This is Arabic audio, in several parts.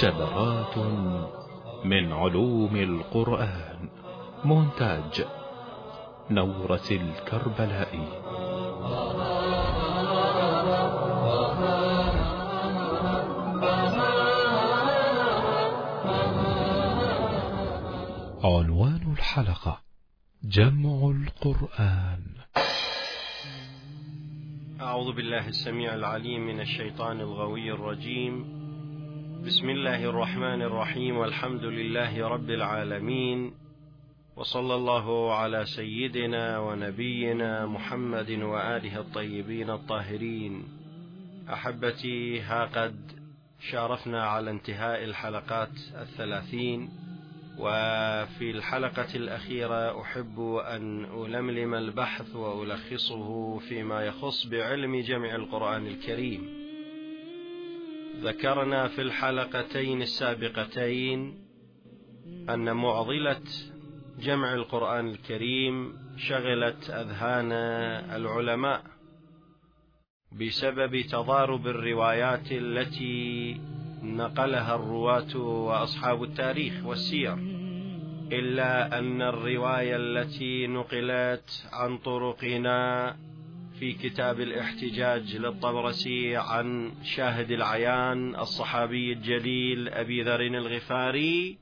شذرات من علوم القرآن مونتاج نورة الكربلائي عنوان الحلقة جمع القرآن. أعوذ بالله السميع العليم من الشيطان الغوي الرجيم. بسم الله الرحمن الرحيم. والحمد لله رب العالمين. وصلى الله على سيدنا ونبينا محمد وآله الطيبين الطاهرين. أحبتي ها قد شارفنا على انتهاء الحلقات الثلاثين. وفي الحلقة الأخيرة أحب أن ألملم البحث وألخصه فيما يخص بعلم جمع القرآن الكريم. ذكرنا في الحلقتين السابقتين أن معضلة جمع القرآن الكريم شغلت أذهان العلماء بسبب تضارب الروايات التي نقلها الرواة وأصحاب التاريخ والسير إلا أن الرواية التي نقلت عن طرقنا في كتاب الاحتجاج للطبرسي عن شاهد العيان الصحابي الجليل أبي ذر الغفاري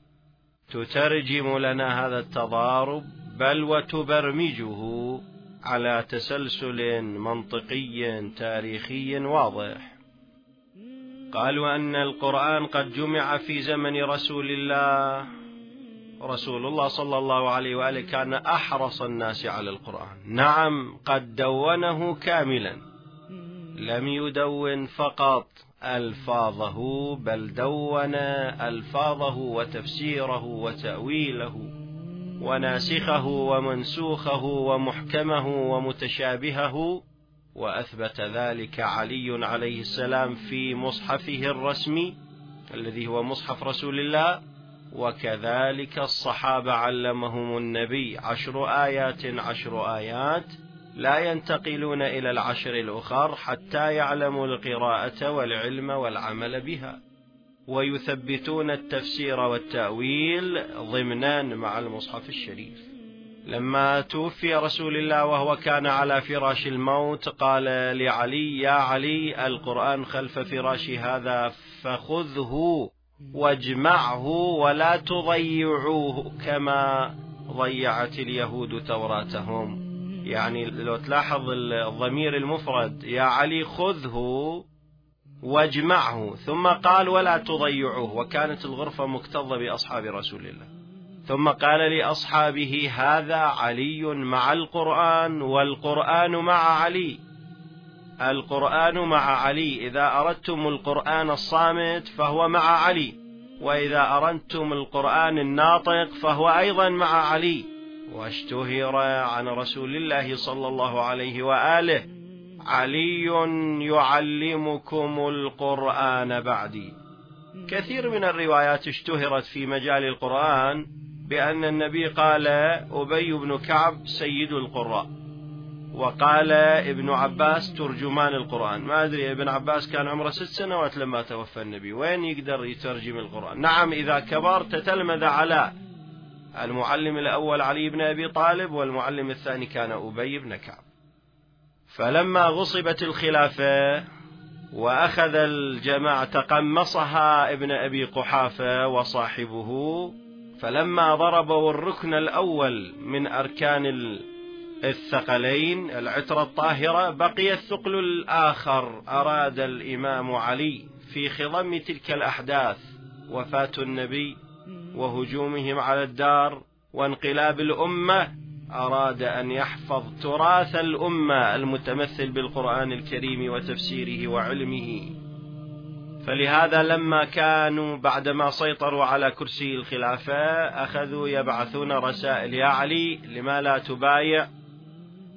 تترجم لنا هذا التضارب بل وتبرمجه على تسلسل منطقي تاريخي واضح. قالوا أن القرآن قد جمع في زمن رسول الله. رسول الله صلى الله عليه وآله كان أحرص الناس على القرآن. نعم قد دونه كاملا. لم يدون فقط ألفاظه بل دون ألفاظه وتفسيره وتأويله وناسخه ومنسوخه ومحكمه ومتشابهه. وأثبت ذلك علي عليه السلام في مصحفه الرسمي الذي هو مصحف رسول الله. وكذلك الصحابة علمهم النبي عشر آيات عشر آيات لا ينتقلون إلى العشر الأخر حتى يعلموا القراءة والعلم والعمل بها. ويثبتون التفسير والتأويل ضمنان مع المصحف الشريف. لما توفي رسول الله وهو كان على فراش الموت قال لعلي يا علي القرآن خلف فراش هذا فخذه واجمعه ولا تضيعوه كما ضيعت اليهود توراتهم. يعني لو تلاحظ الضمير المفرد يا علي خذه واجمعه. ثم قال ولا تضيعوه. وكانت الغرفة مكتظة بأصحاب رسول الله. ثم قال لأصحابه هذا علي مع القرآن والقرآن مع علي. القرآن مع علي إذا أردتم القرآن الصامت فهو مع علي وإذا أردتم القرآن الناطق فهو أيضا مع علي. واشتهر عن رسول الله صلى الله عليه وآله علي يعلمكم القرآن بعدي. كثير من الروايات اشتهرت في مجال القرآن بأن النبي قال أبي بن كعب سيد القراء وقال ابن عباس ترجمان القرآن. ما أدري ابن عباس كان عمره ست سنوات لما توفى النبي. وين يقدر يترجم القرآن؟ نعم إذا كبر تتلمذ على المعلم الأول علي بن أبي طالب والمعلم الثاني كان أبي بن كعب. فلما غصبت الخلافة وأخذ الجماعة تقمصها ابن أبي قحافة وصاحبه فلما ضربوا الركن الأول من أركان الثقلين العترة الطاهرة بقي الثقل الآخر. أراد الإمام علي في خضم تلك الأحداث وفاة النبي وهجومهم على الدار وانقلاب الأمة أراد أن يحفظ تراث الأمة المتمثل بالقرآن الكريم وتفسيره وعلمه. فلهذا لما كانوا بعدما سيطروا على كرسي الخلافة أخذوا يبعثون رسائل يا علي لما لا تبايع؟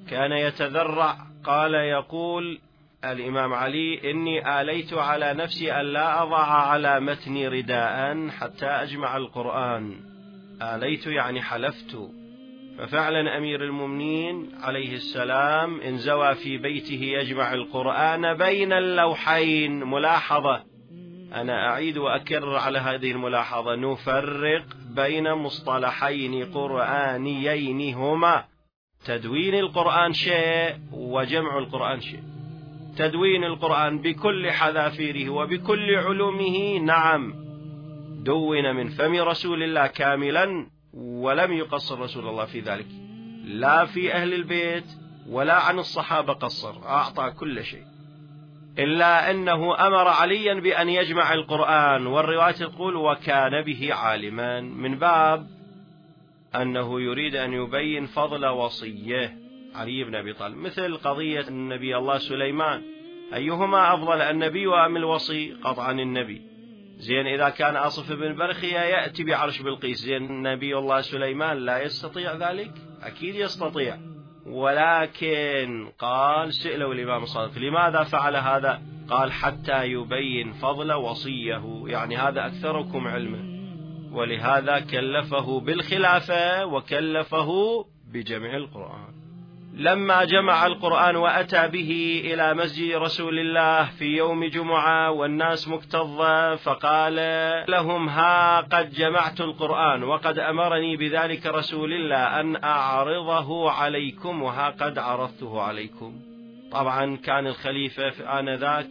كان يتذرع قال يقول الإمام علي إني آليت على نفسي أن لا أضع على متني رداء حتى أجمع القرآن. آليت يعني حلفت. ففعلا أمير المؤمنين عليه السلام انزوى في بيته يجمع القرآن بين اللوحين ملاحظة. أنا أعيد وأكرر على هذه الملاحظة. نفرق بين مصطلحين قرآنيين هما تدوين القرآن شيء وجمع القرآن شيء. تدوين القرآن بكل حذافيره وبكل علومه نعم. دون من فم رسول الله كاملا ولم يقصر رسول الله في ذلك. لا في أهل البيت ولا عن الصحابة قصر. أعطى كل شيء. إلا أنه أمر عليا بأن يجمع القرآن والرواية تقول وكان به عالما. من باب أنه يريد أن يبين فضل وصية علي بن أبي طالب. مثل قضية النبي الله سليمان أيهما أفضل النبي أم الوصي؟ قطعا النبي. زين إذا كان أصف بن برخية يأتي بعرش بلقيس. زين نبي الله سليمان لا يستطيع ذلك؟ أكيد يستطيع. ولكن قال سئلوا الإمام الصادق لماذا فعل هذا؟ قال حتى يبين فضل وصية يعني هذا أكثركم علما ولهذا كلفه بالخلافة وكلفه بجمع القرآن. لما جمع القرآن وأتى به إلى مسجد رسول الله في يوم جمعة والناس مكتظة فقال لهم ها قد جمعت القرآن وقد أمرني بذلك رسول الله أن أعرضه عليكم وها قد عرضته عليكم. طبعا كان الخليفة آنذاك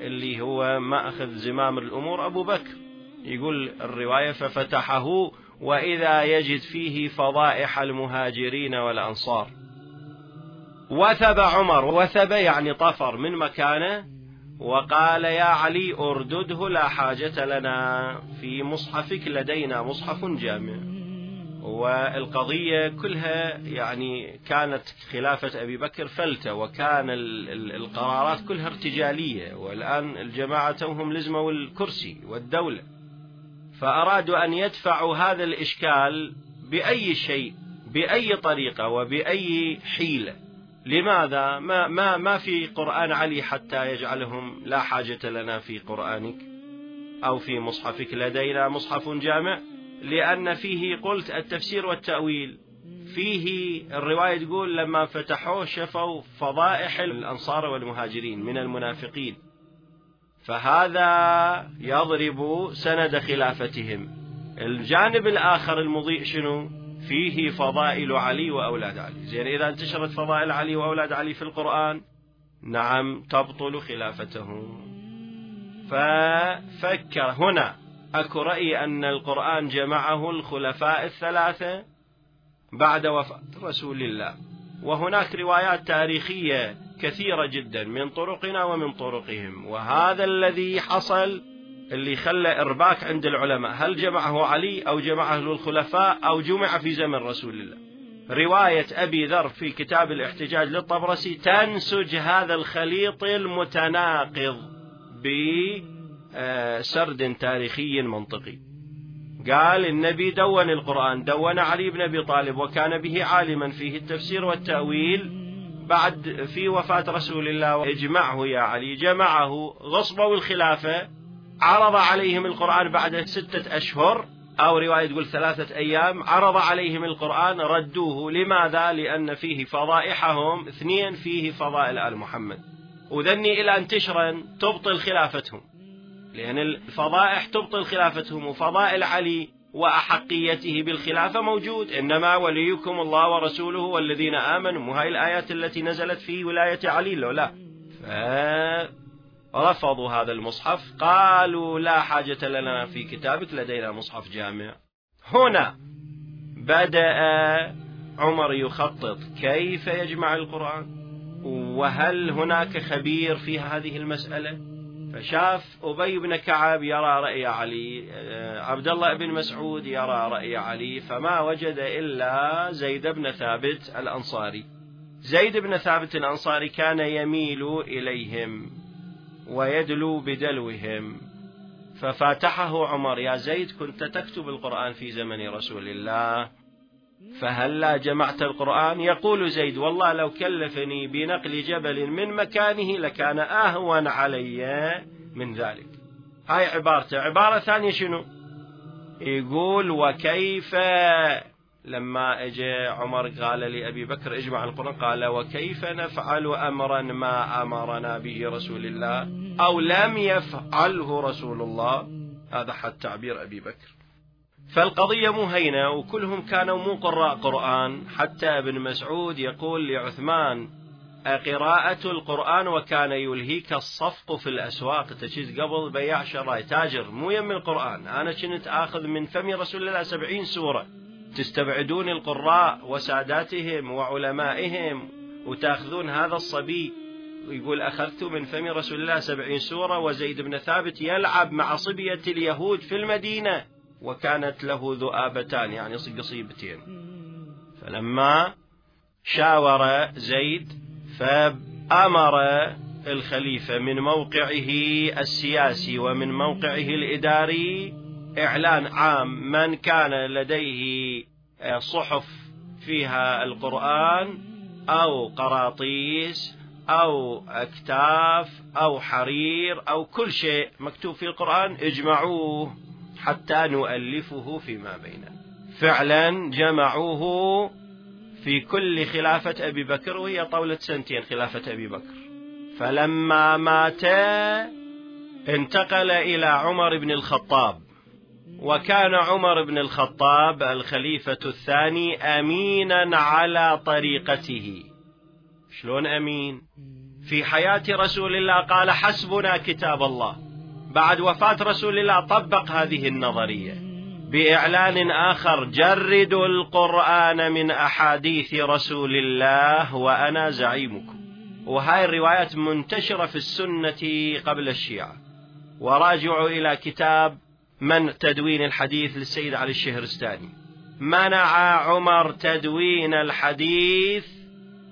اللي هو ما أخذ زمام الأمور أبو بكر. يقول الرواية ففتحه وإذا يجد فيه فضائح المهاجرين والأنصار. وثب عمر وثب يعني طفر من مكانه وقال يا علي أردده لا حاجة لنا. في مصحفك لدينا مصحف جامع. والقضية كلها يعني كانت خلافة أبي بكر فلتة وكان القرارات كلها ارتجالية. والآن الجماعة توهم لزموا الكرسي والدولة. فأرادوا أن يدفعوا هذا الإشكال بأي شيء بأي طريقة وبأي حيلة. لماذا؟ ما ما ما في قرآن علي حتى يجعلهم لا حاجة لنا في قرآنك؟ أو في مصحفك لدينا مصحف جامع؟ لأن فيه قلت التفسير والتأويل. فيه الرواية تقول لما فتحوه شفوا فضائح الأنصار والمهاجرين من المنافقين. فهذا يضرب سند خلافتهم. الجانب الآخر المضيء شنو؟ فيه فضائل علي وأولاد علي. زين إذا انتشرت فضائل علي وأولاد علي في القرآن نعم تبطل خلافته. ففكر هنا أكو رأي أن القرآن جمعه الخلفاء الثلاثة بعد وفاة رسول الله. وهناك روايات تاريخية كثيرة جدا من طرقنا ومن طرقهم. وهذا الذي حصل اللي خلى إرباك عند العلماء. هل جمعه علي أو جمعه الخلفاء أو جمع في زمن رسول الله؟ رواية أبي ذر في كتاب الاحتجاج للطبرسي تنسج هذا الخليط المتناقض بسرد تاريخي منطقي. قال النبي دون القرآن دون علي بن أبي طالب وكان به عالما فيه التفسير والتأويل بعد في وفاة رسول الله. اجمعه يا علي جمعه غصبوا الخلافة. عرض عليهم القرآن بعد ستة أشهر أو رواية تقول ثلاثة أيام عرض عليهم القرآن ردوه. لماذا؟ لأن فيه فضائحهم اثنين فيه فضائل آل محمد. وذني إلى أن تشرن تبطل خلافتهم. لأن الفضائح تبطل خلافتهم وفضائل علي وأحقيته بالخلافة موجود. إنما وليكم الله ورسوله والذين آمنوا. وهي الآيات التي نزلت في ولاية علي لو لا؟ رفضوا هذا المصحف قالوا لا حاجة لنا في كتابك لدينا مصحف جامع. هنا بدأ عمر يخطط كيف يجمع القرآن وهل هناك خبير في هذه المسألة؟ فشاف أبي بن كعب يرى رأي علي عبد الله بن مسعود يرى رأي علي فما وجد إلا زيد بن ثابت الأنصاري. زيد بن ثابت الأنصاري كان يميل إليهم. ويدلو بدلوهم ففاتحه عمر يا زيد كنت تكتب القرآن في زمن رسول الله. فهلا جمعت القرآن؟ يقول زيد والله لو كلفني بنقل جبل من مكانه لكان أهون علي من ذلك. هاي عبارته. عبارة ثانية شنو؟ يقول وكيف لما اجى عمر قال لأبي بكر اجمع القرآن قال وكيف نفعل أمرا ما أمرنا به رسول الله أو لم يفعله رسول الله؟ هذا حد تعبير أبي بكر. فالقضية مو هينة وكلهم كانوا مو قراء قرآن. حتى ابن مسعود يقول لعثمان قراءة القرآن وكان يلهيك الصفق في الأسواق. تجد قبل بياع شراي تاجر مو يم القرآن. أنا كنت آخذ من فم رسول الله سبعين سورة. تستبعدون القراء وساداتهم وعلمائهم وتاخذون هذا الصبي. يقول أخذت من فم رسول الله سبعين سورة وزيد بن ثابت يلعب مع صبية اليهود في المدينة وكانت له ذؤابتان يعني قصيبتين. فلما شاور زيد فأمر الخليفة من موقعه السياسي ومن موقعه الإداري إعلان عام من كان لديه صحف فيها القرآن أو قراطيس أو أكتاف أو حرير أو كل شيء مكتوب في القرآن اجمعوه حتى نؤلفه فيما بيننا. فعلا جمعوه في كل خلافة أبي بكر وهي طولة سنتين خلافة أبي بكر. فلما مات انتقل إلى عمر بن الخطاب. وكان عمر بن الخطاب الخليفة الثاني أمينا على طريقته. شلون أمين؟ في حياة رسول الله قال حسبنا كتاب الله. بعد وفاة رسول الله طبق هذه النظرية بإعلان آخر جردوا القرآن من أحاديث رسول الله وأنا زعيمكم. وهاي الروايات منتشرة في السنة قبل الشيعة. وراجعوا إلى كتاب من تدوين الحديث للسيد علي الشهرستاني منع عمر تدوين الحديث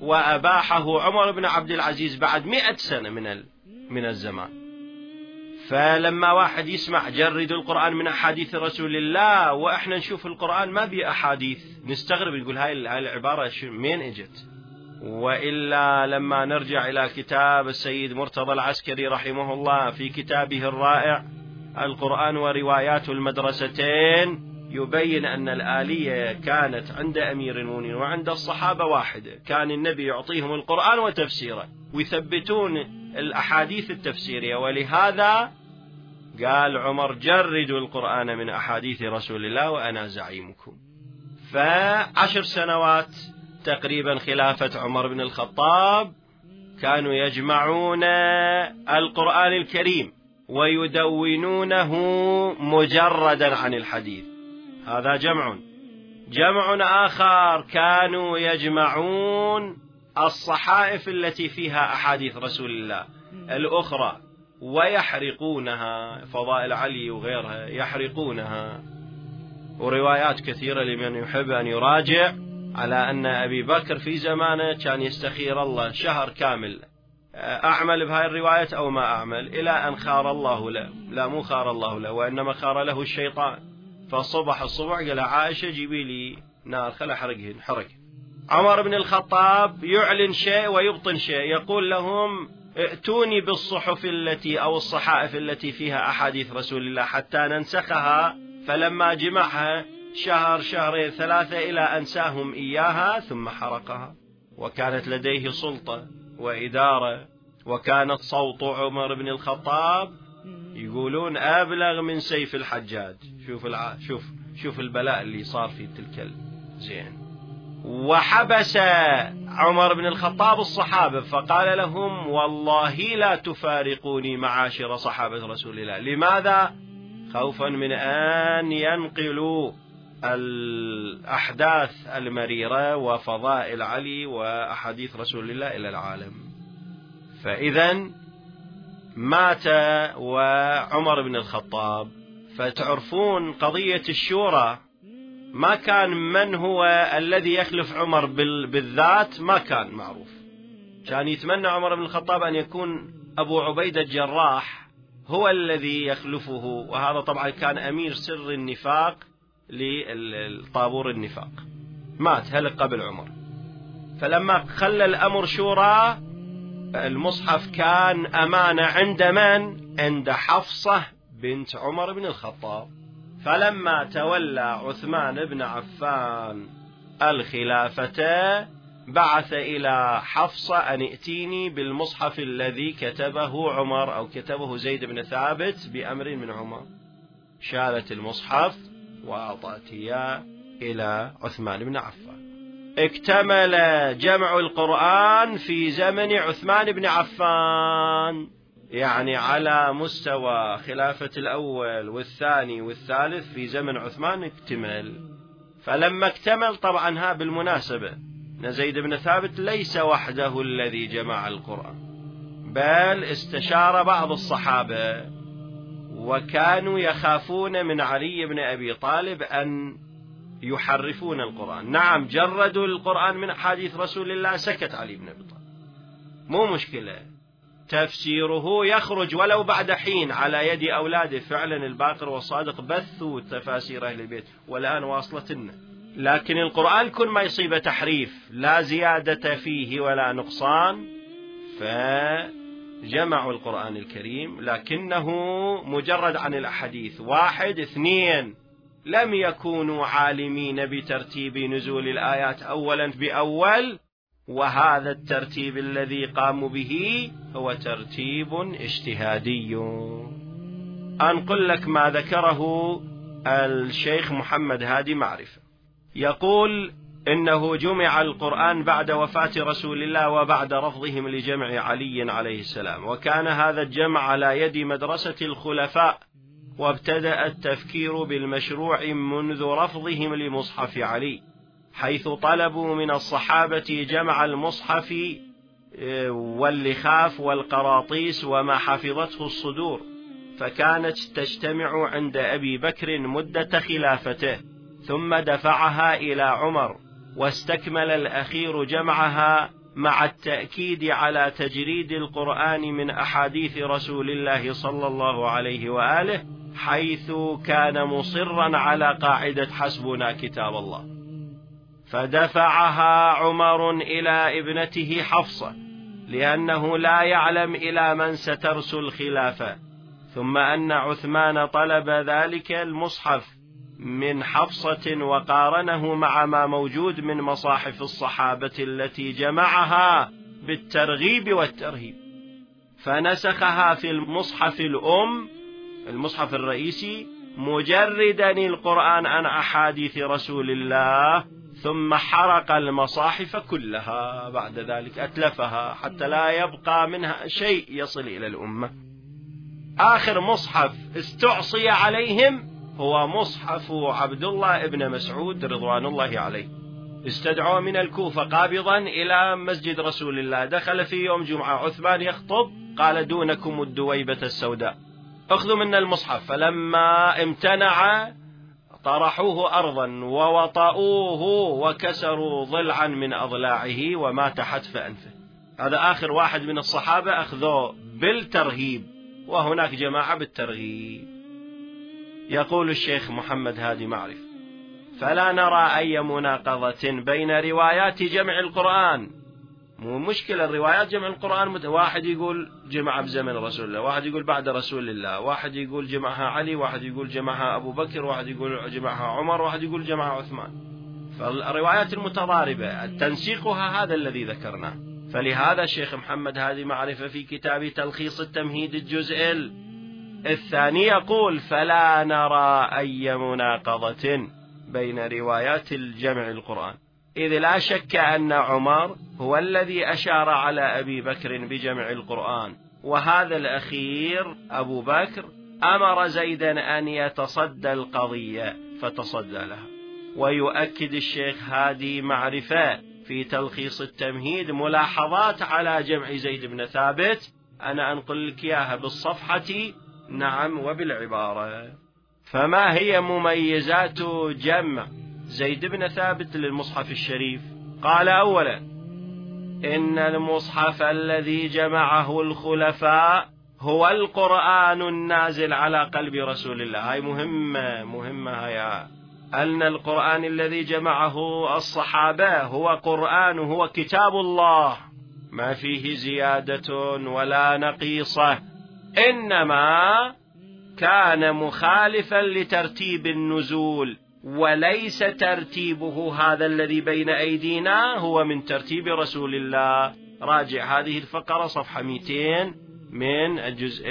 وأباحه عمر بن عبد العزيز بعد مئة سنة من من الزمان. فلما واحد يسمع جرد القرآن من أحاديث رسول الله وإحنا نشوف القرآن ما بي أحاديث نستغرب نقول هاي العبارة من إجت؟ وإلا لما نرجع إلى كتاب السيد مرتضى العسكري رحمه الله في كتابه الرائع القرآن وروايات المدرستين يبين أن الآلية كانت عند أمير المؤمنين وعند الصحابة واحدة كان النبي يعطيهم القرآن وتفسيره ويثبتون الأحاديث التفسيرية. ولهذا قال عمر جردوا القرآن من أحاديث رسول الله وأنا زعيمكم. فعشر سنوات تقريبا خلافة عمر بن الخطاب كانوا يجمعون القرآن الكريم. ويدونونه مجردا عن الحديث. هذا جمع. جمع آخر كانوا يجمعون الصحائف التي فيها أحاديث رسول الله. الأخرى ويحرقونها فضائل علي وغيرها يحرقونها. وروايات كثيرة لمن يحب أن يراجع على أن أبي بكر في زمانه كان يستخير الله شهر كامل أعمل بهاي الرواية أو ما أعمل إلى أن خار الله له. لا مو خار الله له وإنما خار له الشيطان. فصبح الصبح قال عائشة جيبي لي نار خل أحرقهن حرق. عمر بن الخطاب يعلن شيء ويبطن شيء. يقول لهم ائتوني بالصحف التي أو الصحائف التي فيها أحاديث رسول الله حتى ننسخها. فلما جمعها شهر شهرين ثلاثة إلى أنساهم إياها ثم حرقها. وكانت لديه سلطة وإدارة وكانت صوت عمر بن الخطاب يقولون أبلغ من سيف الحجاج. شوف الع... شوف شوف البلاء اللي صار في تلك زين. وحبس عمر بن الخطاب الصحابة فقال لهم والله لا تفارقوني معاشر صحابة رسول الله. لماذا؟ خوفا من أن ينقلوا الأحداث المريرة وفضائل علي وأحاديث رسول الله إلى العالم. فإذا مات وعمر بن الخطاب. فتعرفون قضية الشورى ما كان من هو الذي يخلف عمر بالذات ما كان معروف. كان يتمنى عمر بن الخطاب أن يكون أبو عبيدة الجراح هو الذي يخلفه وهذا طبعا كان أمير سر النفاق للطابور النفاق. مات هلك قبل عمر. فلما خلى الأمر شورى المصحف كان أمانة عند من؟ عند حفصة بنت عمر بن الخطاب. فلما تولى عثمان بن عفان الخلافة بعث إلى حفصة أن ائتيني بالمصحف الذي كتبه عمر أو كتبه زيد بن ثابت بأمر من عمر. شالت المصحف وأعطت إياه إلى عثمان بن عفان. اكتمل جمع القرآن في زمن عثمان بن عفان يعني على مستوى خلافة الأول والثاني والثالث في زمن عثمان اكتمل. فلما اكتمل طبعا ها بالمناسبة زيد بن ثابت ليس وحده الذي جمع القرآن بل استشار بعض الصحابة وكانوا يخافون من علي بن أبي طالب أن يحرفون القرآن. نعم جردوا القرآن من أحاديث رسول الله سكت علي بن أبي طالب. مو مشكلة. تفسيره يخرج ولو بعد حين على يد أولاده فعلا الباقر والصادق بثوا تفاسير أهل البيت والآن واصلت لنا لكن القرآن كل ما يصيب تحريف لا زيادة فيه ولا نقصان فجمعوا القرآن الكريم لكنه مجرد عن الأحاديث. واحد اثنين لم يكونوا عالمين بترتيب نزول الآيات أولا بأول وهذا الترتيب الذي قاموا به هو ترتيب اجتهادي. أنقل لك ما ذكره الشيخ محمد هادي معرفة. يقول إنه جمع القرآن بعد وفاة رسول الله وبعد رفضهم لجمع علي عليه السلام. وكان هذا الجمع على يد مدرسة الخلفاء وابتدأ التفكير بالمشروع منذ رفضهم لمصحف علي حيث طلبوا من الصحابة جمع المصحف آه، واللخاف والقراطيس وما حفظته الصدور فكانت تجتمع عند أبي بكر مدة خلافته ثم دفعها إلى عمر واستكمل الأخير جمعها مع التأكيد على تجريد القرآن من أحاديث رسول الله صلى الله عليه وآله حيث كان مصرا على قاعدة حسبنا كتاب الله. فدفعها عمر إلى ابنته حفصة لأنه لا يعلم إلى من سترسل الخلافة. ثم أن عثمان طلب ذلك المصحف من حفصة وقارنه مع ما موجود من مصاحف الصحابة التي جمعها بالترغيب والترهيب. فنسخها في المصحف الأم المصحف الرئيسي مجردا القرآن عن أحاديث رسول الله ثم حرق المصاحف كلها بعد ذلك أتلفها حتى لا يبقى منها شيء يصل إلى الأمة. آخر مصحف استعصي عليهم هو مصحف عبد الله ابن مسعود رضوان الله عليه. استدعوا من الكوفة قابضا إلى مسجد رسول الله. دخل في يوم جمعة عثمان يخطب قال دونكم الدويبة السوداء. اخذوا منا المصحف فلما امتنع طرحوه أرضا ووطأوه وكسروا ضلعا من أضلاعه ومات حتف أنفه. هذا آخر واحد من الصحابة أخذوه بالترهيب وهناك جماعة بالترغيب. يقول الشيخ محمد هادي معرف فلا نرى أي مناقضة بين روايات جمع القرآن مو مشكلة الروايات جمع القرآن مت... واحد يقول جمع بزمن رسول الله واحد يقول بعد رسول الله واحد يقول جمعها علي واحد يقول جمعها أبو بكر واحد يقول جمعها عمر واحد يقول جمعها عثمان. فالروايات المتضاربة تنسيقها هذا الذي ذكرناه. فلهذا الشيخ محمد هذه معرفة في كتاب تلخيص التمهيد الجزء الثاني يقول فلا نرى أي مناقضة بين روايات الجمع القرآن. إذ لا شك أن عمر هو الذي أشار على أبي بكر بجمع القرآن وهذا الأخير أبو بكر أمر زيدا أن يتصدى القضية فتصدى لها. ويؤكد الشيخ هادي معرفة في تلخيص التمهيد ملاحظات على جمع زيد بن ثابت. أنا أنقل لك إياها بالصفحة. نعم وبالعبارة. فما هي مميزات جمع؟ زيد بن ثابت للمصحف الشريف قال أولا إن المصحف الذي جمعه الخلفاء هو القرآن النازل على قلب رسول الله. هاي مهمة مهمة هاي أن القرآن الذي جمعه الصحابة هو قرآن هو كتاب الله. ما فيه زيادة ولا نقيصة. إنما كان مخالفا لترتيب النزول. وليس ترتيبه هذا الذي بين أيدينا هو من ترتيب رسول الله. راجع هذه الفقرة صفحة 200 من الجزء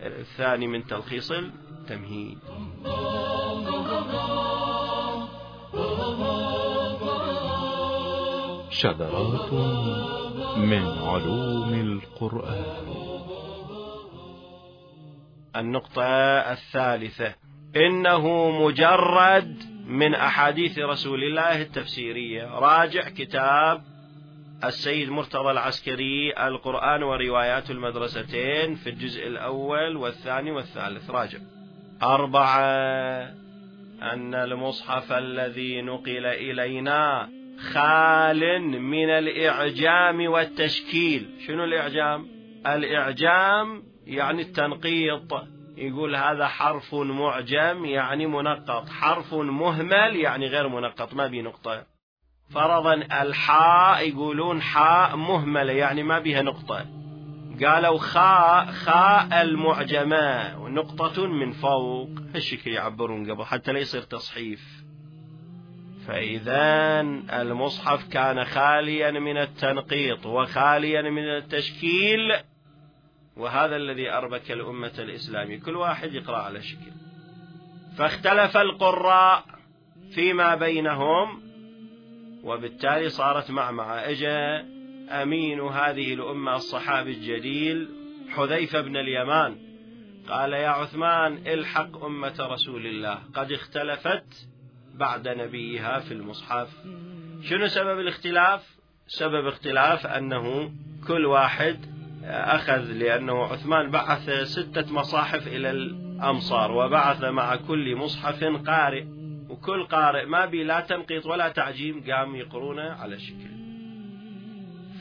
الثاني من تلخيص التمهيد. شذرات من علوم القرآن. النقطة الثالثة. إنه مجرد من أحاديث رسول الله التفسيرية. راجع كتاب السيد مرتضى العسكري القرآن وروايات المدرستين في الجزء الأول والثاني والثالث. راجع. أربعة. أن المصحف الذي نقل إلينا خال من الإعجام والتشكيل. شنو الإعجام؟ الإعجام يعني التنقيط. يقول هذا حرف معجم يعني منقط. حرف مهمل يعني غير منقط ما بي نقطة. فرضا الحاء يقولون حاء مهملة يعني ما بها نقطة. قالوا خاء خاء المعجمة. ونقطة من فوق. هالشكل يعبرون قبل حتى لا يصير تصحيف. فإذا المصحف كان خاليا من التنقيط وخاليا من التشكيل. وهذا الذي أربك الأمة الإسلامية. كل واحد يقرأ على شكل. فاختلف القراء فيما بينهم وبالتالي صارت معمعة اجا أمين هذه الأمة الصحابي الجليل حذيفة بن اليمان. قال يا عثمان الحق أمة رسول الله. قد اختلفت بعد نبيها في المصحف. شنو سبب الاختلاف؟ سبب اختلاف أنه كل واحد أخذ لأنه عثمان بعث ستة مصاحف إلى الأمصار وبعث مع كل مصحف قارئ. وكل قارئ ما بي لا تنقيط ولا تعجيم قام يقرونه على شكل.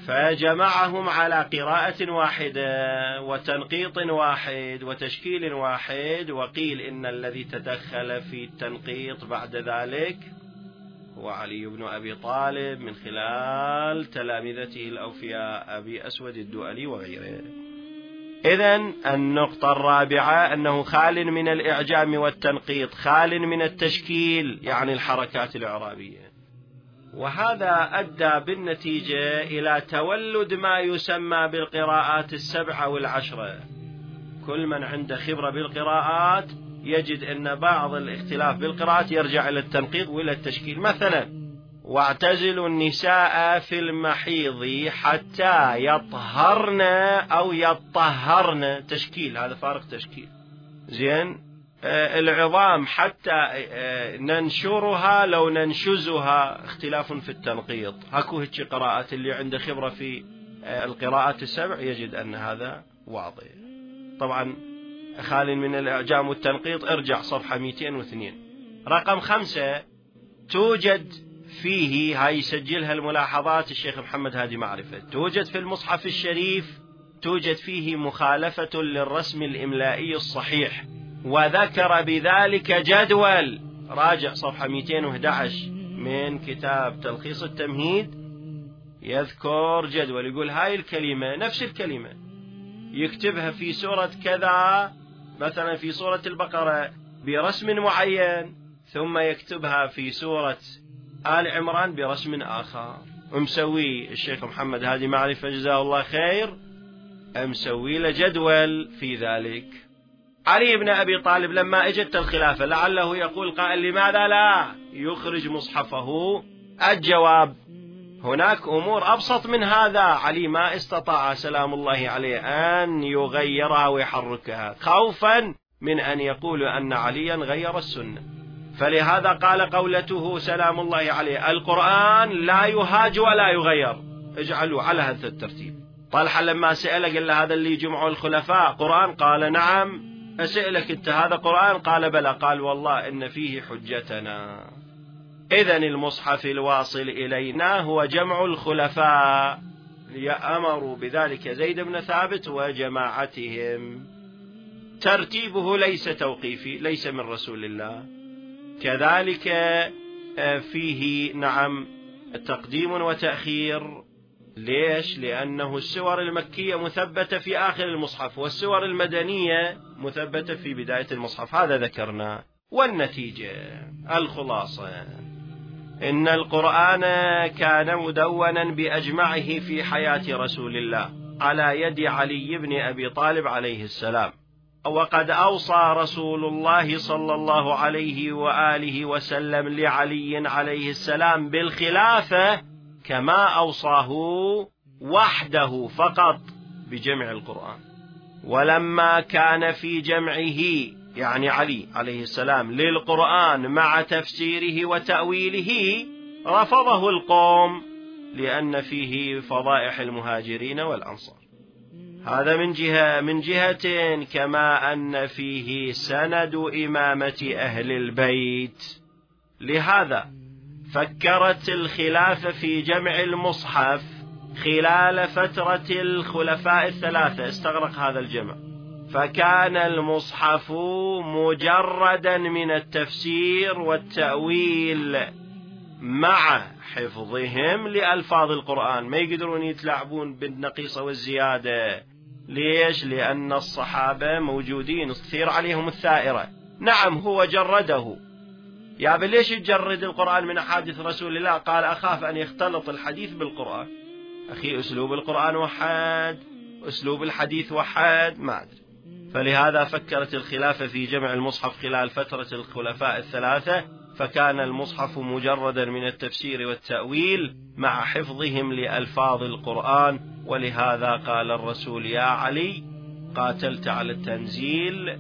فجمعهم على قراءة واحدة وتنقيط واحد وتشكيل واحد. وقيل إن الذي تدخل في التنقيط بعد ذلك هو علي بن أبي طالب من خلال تلامذته الأوفياء أبي أسود الدؤلي وغيره. إذا النقطة الرابعة أنه خال من الإعجام والتنقيط خال من التشكيل يعني الحركات الإعرابية. وهذا أدى بالنتيجة إلى تولد ما يسمى بالقراءات السبعة والعشرة. كل من عنده خبرة بالقراءات يجد أن بعض الاختلاف بالقراءات يرجع إلى التنقيط وإلى التشكيل. مثلا واعتزلوا النساء في المحيض حتى يطهرن أو يطهرن. تشكيل هذا فارق تشكيل. زين؟ آه العظام حتى آه ننشرها لو ننشزها. اختلاف في التنقيط هكو هيك قراءات اللي عنده خبرة في آه القراءات السبع يجد أن هذا واضح. طبعا خال من الإعجام والتنقيط ارجع صفحة 202 رقم خمسة توجد فيه هاي يسجلها الملاحظات الشيخ محمد هادي معرفة. توجد في المصحف الشريف توجد فيه مخالفة للرسم الإملائي الصحيح. وذكر بذلك جدول. راجع صفحة 211 من كتاب تلخيص التمهيد. يذكر جدول يقول هاي الكلمة نفس الكلمة. يكتبها في سورة كذا مثلا في سورة البقرة برسم معين ثم يكتبها في سورة آل عمران برسم آخر. مسوي الشيخ محمد هادي معرفة جزاه الله خير. مسوي له جدول في ذلك. علي بن أبي طالب لما اجت الخلافة لعله يقول قائل لماذا لا؟ يخرج مصحفه. الجواب هناك أمور أبسط من هذا. علي ما استطاع سلام الله عليه أن يغيرها ويحركها. خوفا من أن يقولوا أن عليا غير السنة. فلهذا قال قولته سلام الله عليه القرآن لا يهاج ولا يغير. اجعلوا على هذا الترتيب. طلحة لما سأله قال له هذا اللي جمعوا الخلفاء. قرآن؟ قال نعم. أسألك أنت هذا قرآن؟ قال بلى. قال والله إن فيه حجتنا. إذا المصحف الواصل إلينا هو جمع الخلفاء أمروا بذلك زيد بن ثابت وجماعتهم. ترتيبه ليس توقيفي ليس من رسول الله. كذلك آه، فيه نعم تقديم وتأخير. ليش؟ لأنه السور المكية مثبتة في آخر المصحف والسور المدنية مثبتة في بداية المصحف. هذا ذكرنا. والنتيجة الخلاصة. إن القرآن كان مدونا بأجمعه في حياة رسول الله على يد علي بن أبي طالب عليه السلام. وقد أوصى رسول الله صلى الله عليه وآله وسلم لعلي عليه السلام بالخلافة كما أوصاه وحده فقط بجمع القرآن. ولما كان في جمعه يعني علي عليه السلام للقرآن مع تفسيره وتأويله رفضه القوم لأن فيه فضائح المهاجرين والأنصار. هذا من جهة من جهة كما أن فيه سند إمامة أهل البيت. لهذا فكرت الخلافة في جمع المصحف خلال فترة الخلفاء الثلاثة. استغرق هذا الجمع. فكان المصحف مجردا من التفسير والتأويل مع حفظهم لألفاظ القرآن. ما يقدرون يتلاعبون بالنقيصة والزيادة. ليش؟ لأن الصحابة موجودين تصير عليهم الثائرة. نعم هو جرده. يا ليش يجرد القرآن من أحاديث رسول الله؟ قال أخاف أن يختلط الحديث بالقرآن. أخي أسلوب القرآن وحد أسلوب الحديث وحد ما أدري. فلهذا فكرت الخلافة في جمع المصحف خلال فترة الخلفاء الثلاثة فكان المصحف مجردا من التفسير والتأويل مع حفظهم لألفاظ القرآن ولهذا قال الرسول يا علي قاتلت على التنزيل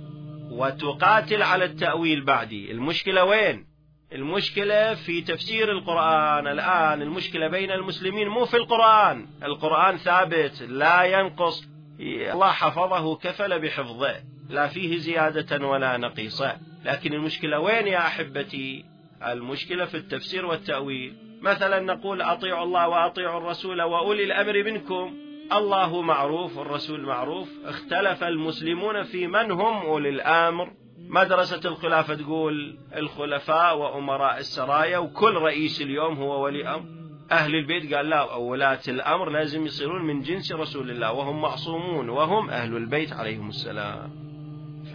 وتقاتل على التأويل بعدي. المشكلة وين؟ المشكلة في تفسير القرآن الآن المشكلة بين المسلمين مو في القرآن. القرآن ثابت لا ينقص الله حفظه كفل بحفظه لا فيه زيادة ولا نقيصة لكن المشكلة وين يا أحبتي؟ المشكلة في التفسير والتأويل. مثلا نقول أطيعوا الله وأطيعوا الرسول وأولي الأمر منكم. الله معروف والرسول معروف. اختلف المسلمون في من هم أولي الأمر. مدرسة الخلافة تقول الخلفاء وأمراء السرايا وكل رئيس اليوم هو ولي أمر. أهل البيت قال لا ولاة الأمر لازم يصيرون من جنس رسول الله وهم معصومون وهم أهل البيت عليهم السلام.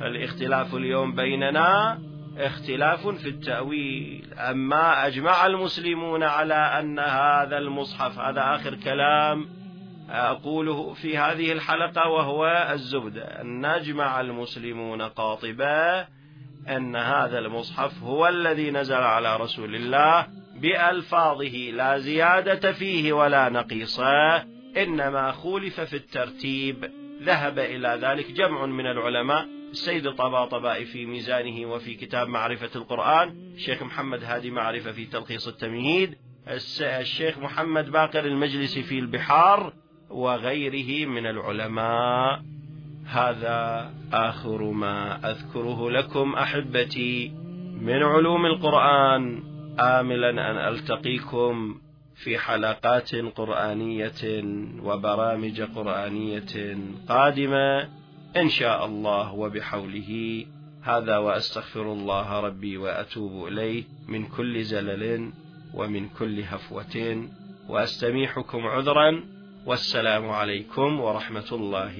فالاختلاف اليوم بيننا اختلاف في التأويل. أما أجمع المسلمون على أن هذا المصحف هذا آخر كلام أقوله في هذه الحلقة وهو الزبدة أن نجمع المسلمون قاطبة أن هذا المصحف هو الذي نزل على رسول الله بألفاظه لا زيادة فيه ولا نقيصة إنما خولف في الترتيب. ذهب إلى ذلك جمع من العلماء. السيد الطباطبائي في ميزانه وفي كتاب معرفة القرآن. الشيخ محمد هادي معرفة في تلخيص التمهيد. الشيخ محمد باقر المجلسي في البحار وغيره من العلماء. هذا آخر ما أذكره لكم أحبتي من علوم القرآن. آملا أن ألتقيكم في حلقات قرآنية وبرامج قرآنية قادمة إن شاء الله وبحوله. هذا وأستغفر الله ربي وأتوب إليه من كل زلل ومن كل هفوة وأستميحكم عذرا. والسلام عليكم ورحمة الله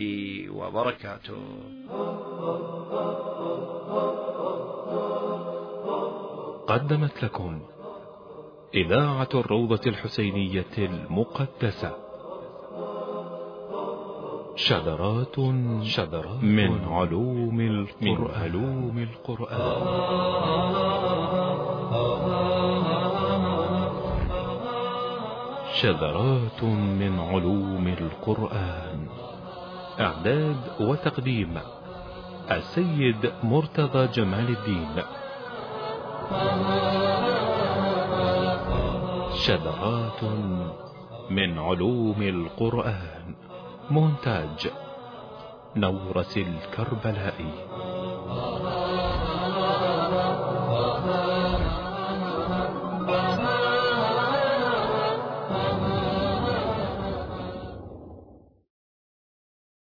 وبركاته. قدمت لكم إذاعة الروضة الحسينية المقدسة. شذرات شذرات من علوم القرآن, من علوم القرآن. شذرات من علوم القرآن. إعداد وتقديم السيد مرتضى جمال الدين. شذرات من علوم القرآن. مونتاج نورس الكربلائي.